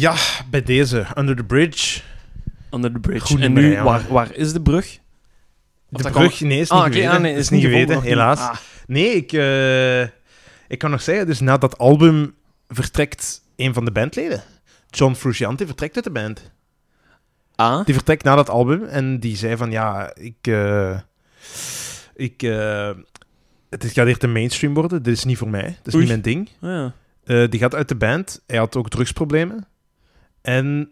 Ja, bij deze. Under the Bridge. Under the Bridge. Goed en nu, ja. waar, waar is de brug? Of De brug, nee, is Ah, niet oké, geweten. ah, nee, is niet geweten, gevonden, helaas. Ah, Nee, ik, eh, ik kan nog zeggen, dus na dat album vertrekt een van de bandleden. John Frusciante vertrekt uit de band. ah. Die vertrekt na dat album en die zei van, ja, ik... eh, ik eh, het gaat eerder mainstream worden, dit is niet voor mij, dit is Oei. niet mijn ding. ja. Eh, die gaat uit de band. Hij had ook drugsproblemen. En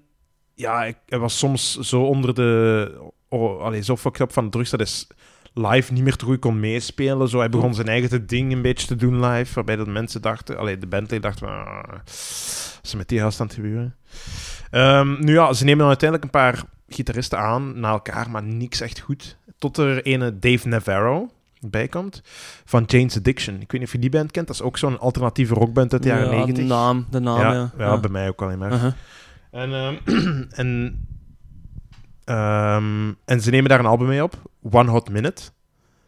ja, ik, hij was soms zo onder de... Oh, allee, zo fucked up van de drugs dat hij s- live niet meer te goed kon meespelen. Zo, hij begon zijn eigen ding een beetje te doen live, waarbij dat mensen dachten... Allee, de bandleden dachten van... ah, wat is er met die gast aan het gebeuren? Ehm, nu ja, ze nemen dan uiteindelijk een paar gitaristen aan, na elkaar, maar niks echt goed. Tot er ene Dave Navarro bij komt, van Jane's Addiction. Ik weet niet of je die band kent, dat is ook zo'n alternatieve rockband uit de jaren Ja, 90. De naam, de naam, ja, ja. ja, bij mij ook alleen maar. Uh-huh. En, ehm, en, ehm, en ze nemen daar een album mee op, One Hot Minute.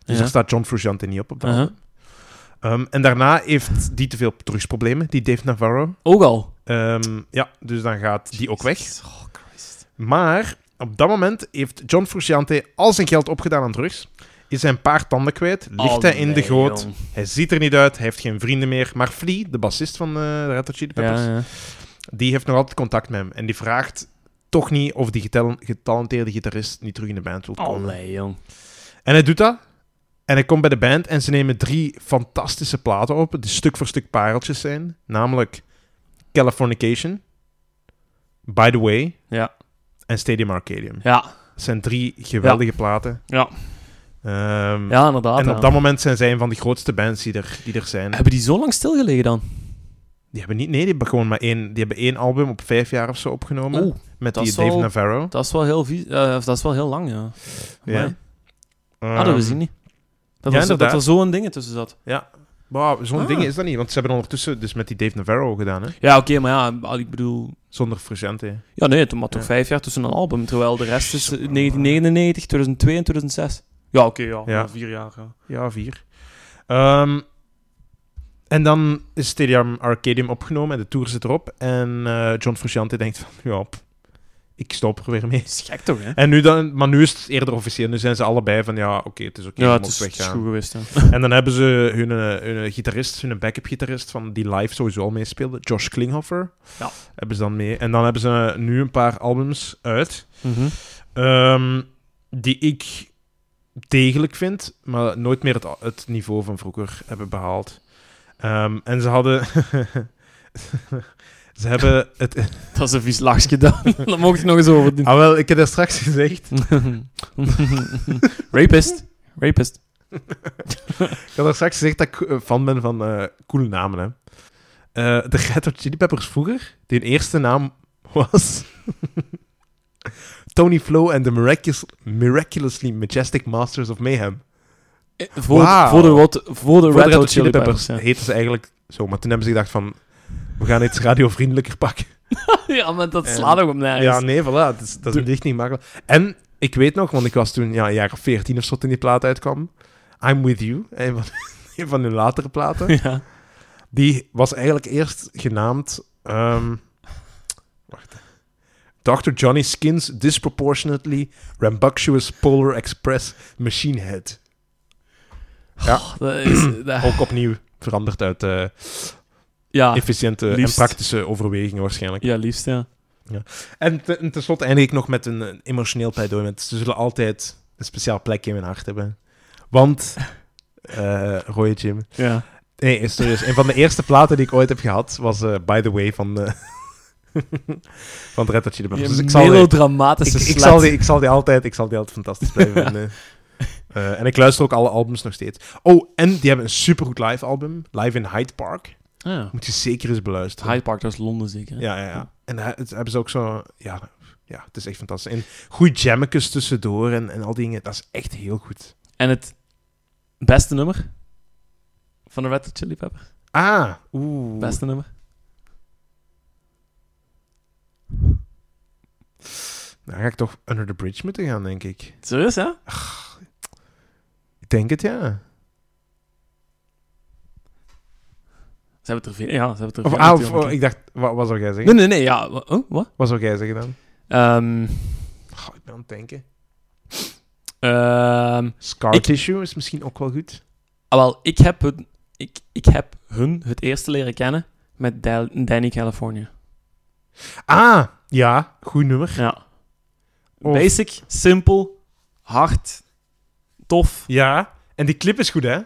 Dus Ja. daar staat John Frusciante niet op op dat Uh-huh. album. Ehm, en daarna heeft die te veel drugsproblemen, die Dave Navarro. Ook al. Ja, dus dan gaat die ook weg. Oh, Christ. Maar op dat moment heeft John Frusciante al zijn geld opgedaan aan drugs. Is hij een paar tanden kwijt, ligt Oh, hij in de goot. jong. Hij ziet er niet uit, hij heeft geen vrienden meer. Maar Flea, de bassist van de Red Hot Chili Peppers, Ja, ja. Die heeft nog altijd contact met hem. En die vraagt toch niet of die getal- getalenteerde gitarist niet terug in de band wil komen. Allee, jong. En hij doet dat. En hij komt bij de band en ze nemen drie fantastische platen op, die stuk voor stuk pareltjes zijn. Namelijk Californication, By the Way Ja. en Stadium Arcadium. Ja. Zijn drie geweldige platen. Ja. Ehm, Ja, inderdaad. en ja. op dat moment zijn zij een van de grootste bands die er, die er zijn. Hebben die zo lang stilgelegen dan? Die hebben niet, nee, die hebben gewoon maar één, die hebben één album op vijf jaar of zo opgenomen. Oeh, met die Dave wel- Navarro. dat is wel heel, eh, dat is wel heel lang, ja. Ja. Amai. ah, dat wist ik niet. Dat, ja, zo- dat er zo'n dingen tussen zat. Maar zo'n Ah. ding is dat niet, want ze hebben ondertussen dus met die Dave Navarro gedaan, hè? Ja, oké, maar ja, ik bedoel... Zonder Frusciante. Ja, nee, toen maar toch Ja. vijf jaar tussen een album, terwijl de rest is eh, 1999, 2002 en 2006. Ja, oké, ja, Ja. ja. Vier jaar, ja. Ja, vier. Ehm, en dan is Stadium Arcadium opgenomen en de tour zit erop. En eh, John Frusciante denkt van, ja, pff, ik stop er weer mee. Dat is gek toch, hè? En nu dan, maar nu is het eerder officieel. Nu zijn ze allebei van, ja, oké, het is oké, Ja, je het is, het is goed geweest, hè. En dan hebben ze hun, eh, hun gitarist, hun backup-gitarist, van die live sowieso al meespeelde, Josh Klinghoffer. Ja. Hebben ze dan mee. En dan hebben ze nu een paar albums uit, Mhm. ehm, die ik degelijk vind, maar nooit meer het, het niveau van vroeger hebben behaald. Ehm, en ze hadden... ze hebben het... Dat is een vies lachje dan. dat mocht ik nog eens over doen. Ah, wel, ik heb dat straks gezegd. Rapist. Rapist. Ik had er straks gezegd dat ik eh, fan ben van eh, coole namen. Hè. Eh, de Red Hot Chili Peppers vroeger, die eerste naam was Tony Flo and the Miraculous, Miraculously Majestic Masters of Mayhem. Eh, Voor, voor de, voor de Voor Red Hot Chili Peppers. ja. heten ze eigenlijk zo, maar toen hebben ze gedacht van, we gaan iets radiovriendelijker pakken. Ja, maar dat En- slaat ook op nergens. Ja, nee, voilà, dat is, dat is echt niet makkelijk. En ik weet nog, want ik was toen ja, een jaar of veertien of zo toen die plaat uitkwam, I'm With You, een van, een van hun latere platen. Ja. Die was eigenlijk eerst genaamd. ehm, wacht. Dr. Johnny Skins Disproportionately Rambunctious Polar Express Machine Head. Ja. Oh, dat is, dat- Ook opnieuw veranderd uit eh, ja, efficiënte liefst. en praktische overwegingen waarschijnlijk. ja, liefst, ja. En, te- en tenslotte eindig ik nog met een, een emotioneel pleidooi. Ze zullen altijd een speciaal plekje in mijn hart hebben. Want, eh Roy Jim, ja. Nee, serieus. Een van de eerste platen die ik ooit heb gehad was eh, By the Way van, van de Red Hot Chili Peppers. Dus ik zal, die, ik, melodramatische ik, slet. zal die, ik, zal die altijd, ik zal die altijd fantastisch blijven vinden. Eh, en ik luister ook alle albums nog steeds. Oh, en die hebben een supergoed live album. Live in Hyde Park. Ja. Moet je zeker eens beluisteren. Hyde Park, dat is Londen zeker. Ja, ja, ja. En daar het hebben ze ook zo... Ja, ja, het is echt fantastisch. En goede jammetjes tussendoor en, en al die dingen. Dat is echt heel goed. En het beste nummer van de Red Hot Chili Peppers. Ah, oeh. Beste nummer. Dan ga ik toch Under the Bridge moeten gaan, denk ik. Serieus, hè? Ik denk het, ja. Ze hebben het er veel. Ja, ze hebben het er Of, veel ah, of, natuurlijk. oh, ik dacht, wat, wat zou jij zeggen? Nee, nee, nee. Ja, wa- oh, wat? Wat zou jij zeggen dan? Ehm, Goh, ik ben aan het denken. ehm, Scar Ik- tissue is misschien ook wel goed. ah, wel, ik heb, hun, ik, ik heb hun het eerste leren kennen met Dal- Danny California. Ah, ja, goed nummer. Ja. Of- Basic, simpel, hard, tof. Ja, en die clip is goed, hè?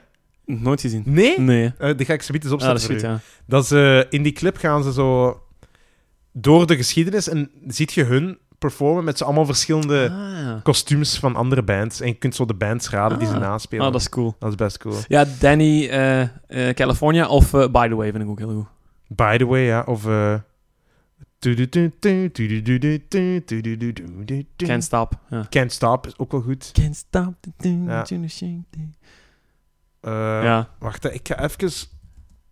Nooit gezien. Nee? Nee. Eh, die ga ik zo eens Ah, dat is goed, ja. Dat ze, in die clip gaan ze zo door de geschiedenis en ziet je hun performen met zo allemaal verschillende Ah, kostuums van andere bands. En je kunt zo de bands raden die ze Ah. naspelen. ah, dat is cool. Dat is best cool. Ja, Danny eh, eh, California of By The Way vind ik ook heel goed. By the way, ja. Of... Can't Stop. Ja. Can't Stop is ook wel goed. Can't Stop. Ja. Wacht, ik ga even...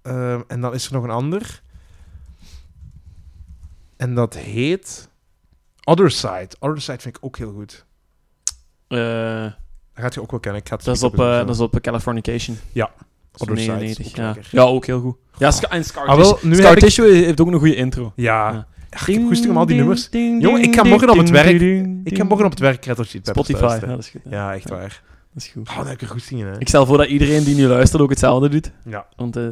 eh, en dan is er nog een ander. En dat heet... Other Side. Other Side vind ik ook heel goed. Dat gaat je ook wel kennen. Ik ga het dat, is op, dat is op Californication. Ja. Other Side is 99, ook ja. ja, ook heel goed. Ja, Scar, en Scar, Tissue, nu Scar heb ik- Tissue heeft ook een goede intro. Ja. Ja, ik heb om al die nummers... Jongen, ik ga morgen op het werk... Ik ga morgen op het werk Chili Peppers Spotify, ja, dat is goed. Ja, Ja, echt Ja. waar. dat is goed. Oh, dan heb ik er goesting in, hè. Ik stel voor dat iedereen die nu luistert ook hetzelfde doet. Ja. Want eh,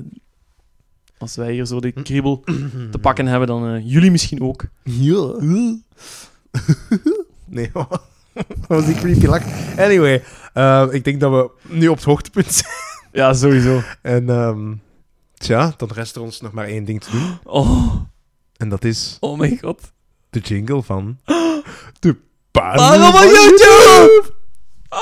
als wij hier zo de kriebel te pakken hebben, dan eh, jullie misschien ook. Ja. nee, dat was die creepy lach. Anyway, eh, ik denk dat we nu op het hoogtepunt zijn. Ja, sowieso. En ehm, tja, dan rest er ons nog maar één ding te doen. Oh, En dat is oh mijn god. de jingle van... De Parel Parel van YouTube! Ah.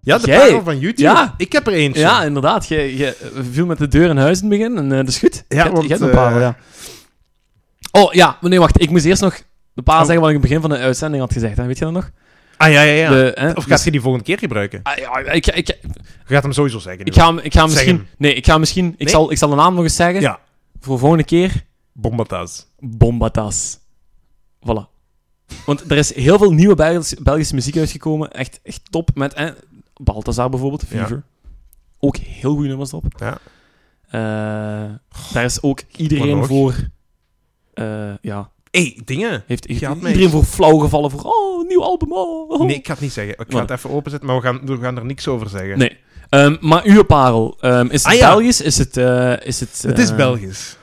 Ja, de Jij? van YouTube. Ja. Ik heb er eentje. Ja, inderdaad. Je, je viel met de deur in huis in het begin en eh, dat is goed. Ja, je, hebt- want, je hebt een eh, parel, ja. Oh, ja. Nee, wacht. Ik moest eerst nog de parel Oh. zeggen wat ik in het begin van de uitzending had gezegd. Hè. Weet je dat nog? Ah, ja, ja, ja. De, hè, of dus- gaat je die volgende keer gebruiken? Ah, ja, ik, ik, Je gaat hem sowieso zeggen. ik, ga, hem- ik ga hem misschien... Nee, ik ga misschien... Ik, zal, ik zal de naam nog eens zeggen. Ja. Voor volgende keer. Bombatas. Bombatas. Voilà. Want er is heel veel nieuwe Belgische, Belgische muziek uitgekomen. Echt, echt top. Met eh, Balthazar bijvoorbeeld, Ja. Fever. Ook heel goede nummers op. Ja. Eh, daar is ook iedereen voor... eh, ja, hey, dingen. heeft, iedereen voor flauw gevallen. Voor, oh, nieuw album. Oh, oh. Nee, ik ga het niet zeggen. Ik ga het even openzetten, maar we gaan, we gaan er niks over zeggen. Nee. Ehm, maar uw parel, ehm, is het Ah, ja. Belgisch? Is het... eh, is het, Het is eh, Belgisch.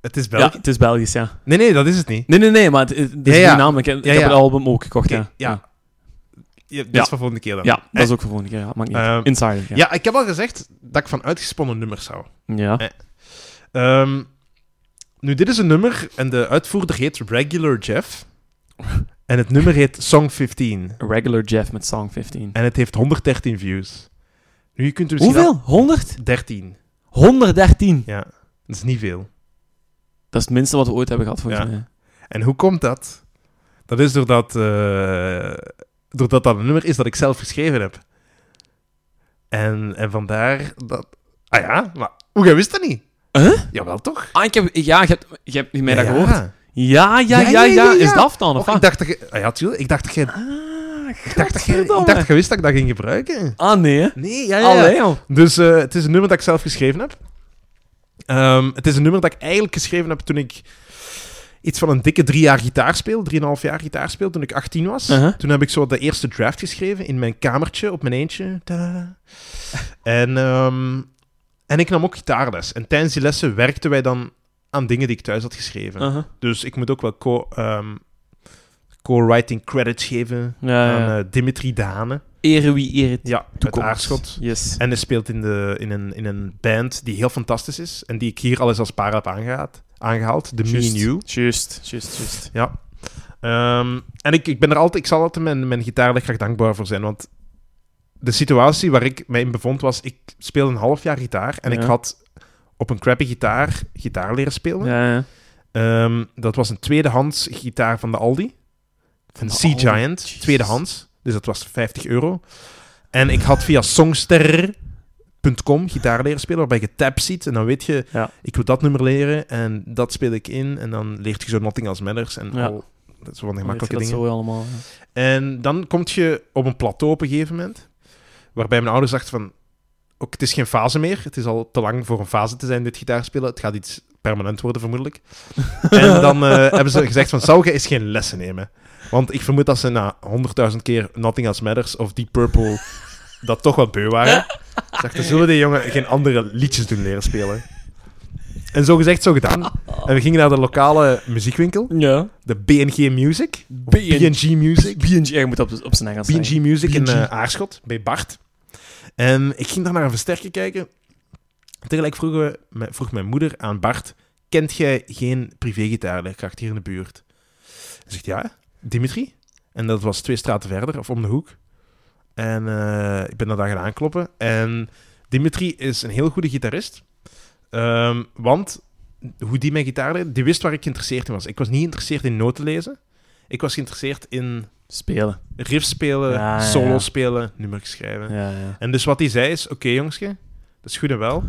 Het is Ja, Belgisch. het is Belgisch, ja. Nee, nee, dat is het niet. Nee, nee, nee, maar het, het is Ja, ja. Ik, heb- Ja, ja. het album ook gekocht, ja. ja. Ja, dat Ja. is voor volgende keer dan. Ja, dat Eh, is ook voor volgende keer. Ja, maakt niet. Ehm, Insider, ja. Ja, ik heb al gezegd dat ik van uitgesponnen nummers hou. Ja. Eh. Nu, dit is een nummer en de uitvoerder heet Regular Jeff. En het nummer heet Song 15. Regular Jeff met Song 15. En het heeft 113 views. Nu, je kunt er Hoeveel? 100? al- 13. 113. Ja, dat is niet veel. Dat is het minste wat we ooit hebben gehad, volgens Ja. mij. En hoe komt dat? Dat is doordat, eh, doordat dat een nummer is dat ik zelf geschreven heb. En, en vandaar dat... Ah ja, maar hoe, jij wist dat niet? Huh? Jawel, toch? Ah, ik heb... Ja, je hebt, je hebt mij dat gehoord. ja. Ja, ja, Ja, Is dat dan, of Och, ik wat? dacht dat je... Ah, ja, tuurlijk. Ik dacht dat je... Ah, Ik dacht dat je, ik dacht dat je wist dat ik dat ging gebruiken. Ah, nee, hè? Nee, ja, ja. Allee, joh. Dus eh, het is een nummer dat ik zelf geschreven heb. Ehm, het is een nummer dat ik eigenlijk geschreven heb toen ik iets van een dikke drie jaar gitaar speel. Drieënhalf jaar gitaar speel, toen ik 18 was. Uh-huh. Toen heb ik zo de eerste draft geschreven in mijn kamertje, op mijn eentje. En, ehm, en ik nam ook gitaarles. En tijdens die lessen werkten wij dan aan dingen die ik thuis had geschreven. Dus ik moet ook wel co- ehm, co-writing credits geven Ja, aan ja. eh, Dimitri Dane. Ere wie eer het Ja, uit toekomt. Aarschot. Yes. En hij speelt in, de, in, een, in een band die heel fantastisch is. En die ik hier al eens als paar heb aangehaald. aangehaald The Me Juist, and You. Juist, juist, juist. Ja. Ehm, en ik, ik ben er altijd, ik zal altijd mijn, mijn gitaarleg dankbaar voor zijn. Want de situatie waar ik mij in bevond was, ik speelde een half jaar gitaar. En ik had op een crappy gitaar gitaar leren spelen. Ja, ja. Ehm, dat was een tweedehands gitaar van de Aldi. Een de Sea Giant, tweedehands. Dus dat was 50 euro. En ik had via songster.com gitaar leren spelen, waarbij je tab ziet. En dan weet je, ik wil dat nummer leren en dat speel ik in. En dan leert je zo Nothing Else Matters en al Dat is wel een gemakkelijke dingen. zo allemaal. ja. En dan kom je op een plateau op een gegeven moment, waarbij mijn ouders dachten van, ook, het is geen fase meer, het is al te lang voor een fase te zijn, dit gitaarspelen, het gaat iets permanent worden vermoedelijk. en dan eh, hebben ze gezegd van, zou je eens geen lessen nemen? Want ik vermoed dat ze na honderdduizend keer Nothing Else Matters of Deep Purple dat toch wat beu waren. Ze dachten, zullen die jongen geen andere liedjes doen leren spelen? En zo gezegd, zo gedaan. En we gingen naar de lokale muziekwinkel, Ja. de BNG Music. BNG. BNG Music. BNG, je moet op, op zijn Engels BNG zeggen. Music in eh, Aarschot, bij Bart. En ik ging daar naar een versterker kijken. Tegelijk vroegen we, vroeg mijn moeder aan Bart, kent jij geen privégitaarleerkracht hier in de buurt? Hij zegt, ja, Dimitri. En dat was twee straten verder, of om de hoek. En eh, ik ben daar dan gaan aankloppen. En Dimitri is een heel goede gitarist. Ehm, want hoe die mijn gitaar leerde, die wist waar ik geïnteresseerd in was. Ik was niet geïnteresseerd in noten lezen. Ik was geïnteresseerd in Spelen. riff spelen, Ja, solo spelen, nummers schrijven. En dus wat hij zei is, oké jongske, dat is goed en wel.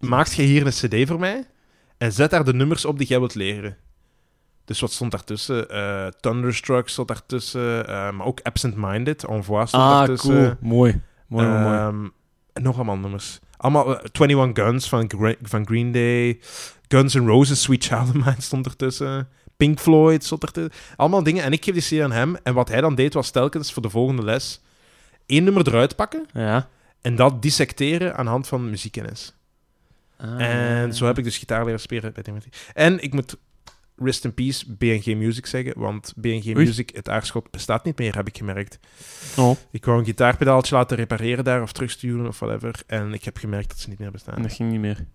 Maakt je hier een cd voor mij en zet daar de nummers op die jij wilt leren. Dus wat stond daartussen? Eh Thunderstruck stond daartussen, eh, maar ook Absent Minded, Envoi stond Ah, daartussen. cool. Mooi. Mooi, mooi, mooi. Ehm, en nog allemaal nummers. Allemaal eh, 21 Guns van, van Green Day. Guns N' Roses, Sweet Child of Mine stond ertussen. Pink Floyd stond ertussen. Allemaal dingen. En ik geef die CD aan hem. En wat hij dan deed, was telkens voor de volgende les één nummer eruit pakken Ja. en dat dissecteren aan de hand van muziekkennis. Ah, En zo heb ik dus gitaar leren spelen bij Timothy. En ik moet rest in peace BNG Music zeggen, want BNG Oei. Music, het aarschot, bestaat niet meer, heb ik gemerkt. Oh, Ik wou een gitaarpedaaltje laten repareren daar of terugsturen of whatever. En ik heb gemerkt dat ze niet meer bestaan. dat ging niet meer.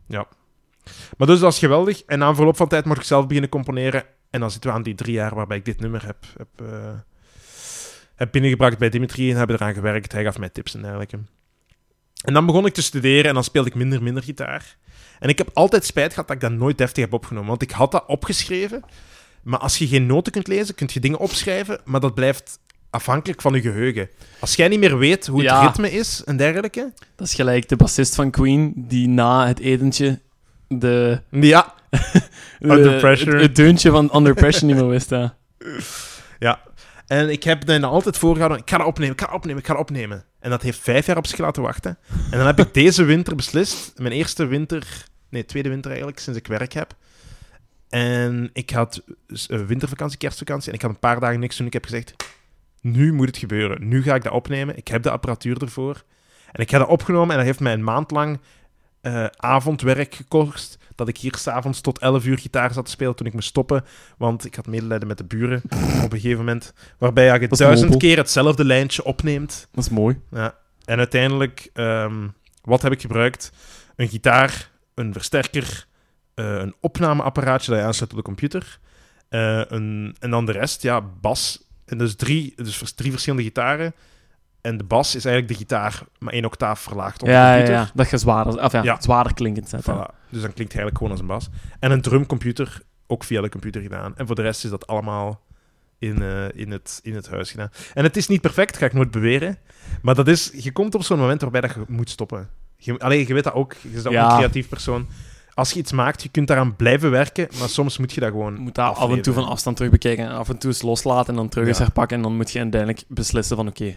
Maar dus dat is geweldig. En na verloop van tijd mocht ik zelf beginnen componeren. En dan zitten we aan die drie jaar waarbij ik dit nummer heb, heb, eh, heb binnengebracht bij Dimitri en hebben eraan gewerkt. Hij gaf mij tips en dergelijke. En dan begon ik te studeren en dan speelde ik minder minder gitaar. En ik heb altijd spijt gehad dat ik dat nooit deftig heb opgenomen. Want ik had dat opgeschreven. Maar als je geen noten kunt lezen, kun je dingen opschrijven. Maar dat blijft afhankelijk van je geheugen. Als jij niet meer weet hoe het Ja. ritme is en dergelijke. Dat is gelijk de bassist van Queen, die na het etentje de... Ja, de- Under Pressure. Het, het deuntje van Under Pressure niet meer wist, ja. Ja. En ik heb dan altijd voorgehouden, ik ga dat opnemen, ik ga dat opnemen, ik ga dat opnemen. En dat heeft vijf jaar op zich laten wachten. En dan heb ik deze winter beslist, mijn eerste winter, nee, tweede winter eigenlijk, sinds ik werk heb. En ik had wintervakantie, kerstvakantie, en ik had een paar dagen niks doen. Ik heb gezegd, nu moet het gebeuren. Nu ga ik dat opnemen. Ik heb de apparatuur ervoor. En ik heb dat opgenomen en dat heeft mij een maand lang eh, avondwerk gekost. Dat ik hier s'avonds tot 11 uur gitaar zat te spelen toen ik moest stoppen. Want ik had medelijden met de buren op een gegeven moment. Waarbij je duizend keer hetzelfde lijntje opneemt. Dat is mooi. Ja. En uiteindelijk, ehm, wat heb ik gebruikt? Een gitaar, een versterker, eh, een opnameapparaatje dat je aansluit op de computer. eh, een, en dan de rest, ja, bas. En dus drie, dus drie verschillende gitaren. En de bas is eigenlijk de gitaar, maar één octaaf verlaagd op de Ja, ja, computer. ja. Dat je zwaarder, of ja, Ja. zwaarder klinkend zet. Voilà. Dus dan klinkt hij eigenlijk gewoon als een bas. En een drumcomputer, ook via de computer gedaan. En voor de rest is dat allemaal in, eh, in, het, in het huis gedaan. En het is niet perfect, ga ik nooit beweren. Maar dat is, je komt op zo'n moment waarbij dat je moet stoppen. Je, allee, je weet dat ook, je bent ook een creatief persoon. Als je iets maakt, je kunt daaraan blijven werken, maar soms moet je dat gewoon Je moet dat af en toe van afstand terug bekijken en af en toe eens loslaten en dan terug eens herpakken en dan moet je uiteindelijk beslissen van oké,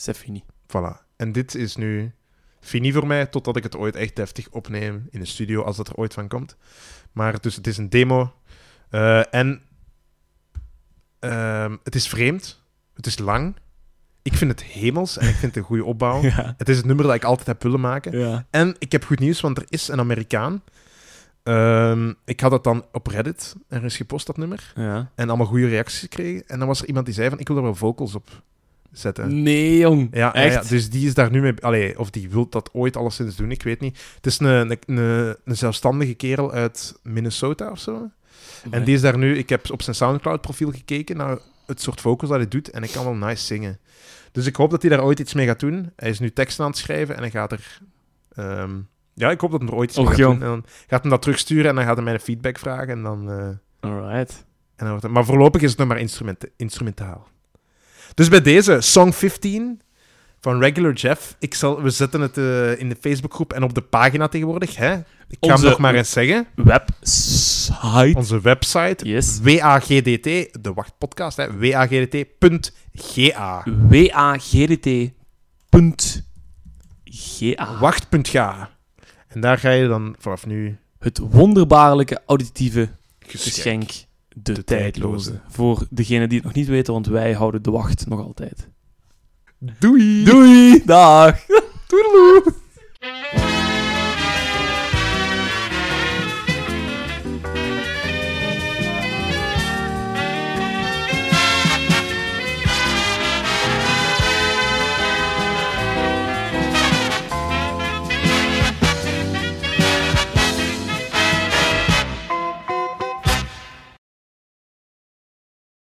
c'est fini. Voilà. En dit is nu fini voor mij, totdat ik het ooit echt deftig opneem in de studio, als dat er ooit van komt. Maar dus het is een demo. Eh, en ehm, het is vreemd. Het is lang. Ik vind het hemels en ik vind het een goede opbouw. Ja. Het is het nummer dat ik altijd heb willen maken. Ja. En ik heb goed nieuws, want er is een Amerikaan. Ehm, ik had dat dan op Reddit ergens gepost, dat nummer. ja. En allemaal goede reacties gekregen. En dan was er iemand die zei van, ik wil er wel vocals op zetten. Nee, jong. Ja, Echt? ja, dus die is daar nu mee... Allee, of die wil dat ooit alleszins doen, ik weet niet. Het is een, een, een, een zelfstandige kerel uit Minnesota of zo. En die is daar nu... Ik heb op zijn Soundcloud-profiel gekeken naar het soort vocals dat hij doet. En ik kan wel nice zingen. Dus ik hoop dat hij daar ooit iets mee gaat doen. Hij is nu teksten aan het schrijven en hij gaat er... ehm, ja, ik hoop dat hij er ooit iets Och, mee gaat jong. doen. En dan gaat hij dat terugsturen en dan gaat hij mij een feedback vragen. En dan... eh, Alright. en dan wordt het- maar voorlopig is het nog maar instrument, instrumentaal. Dus bij deze, Song 15 van Regular Jeff. Ik zal, we zetten het eh, in de Facebookgroep en op de pagina tegenwoordig. Hè? Ik ga Onze- hem nog maar eens zeggen. Website. Onze website, Yes. WAGDT, de wachtpodcast, hè, wagdt.ga. wagdt.ga. Wacht.ga. En daar ga je dan vanaf nu Het wonderbaarlijke auditieve geschenk. geschenk. De, De tijdloze. tijdloze. Voor degenen die het nog niet weten, want wij houden de wacht nog altijd. Doei! Doei! Dag! Toedeloe!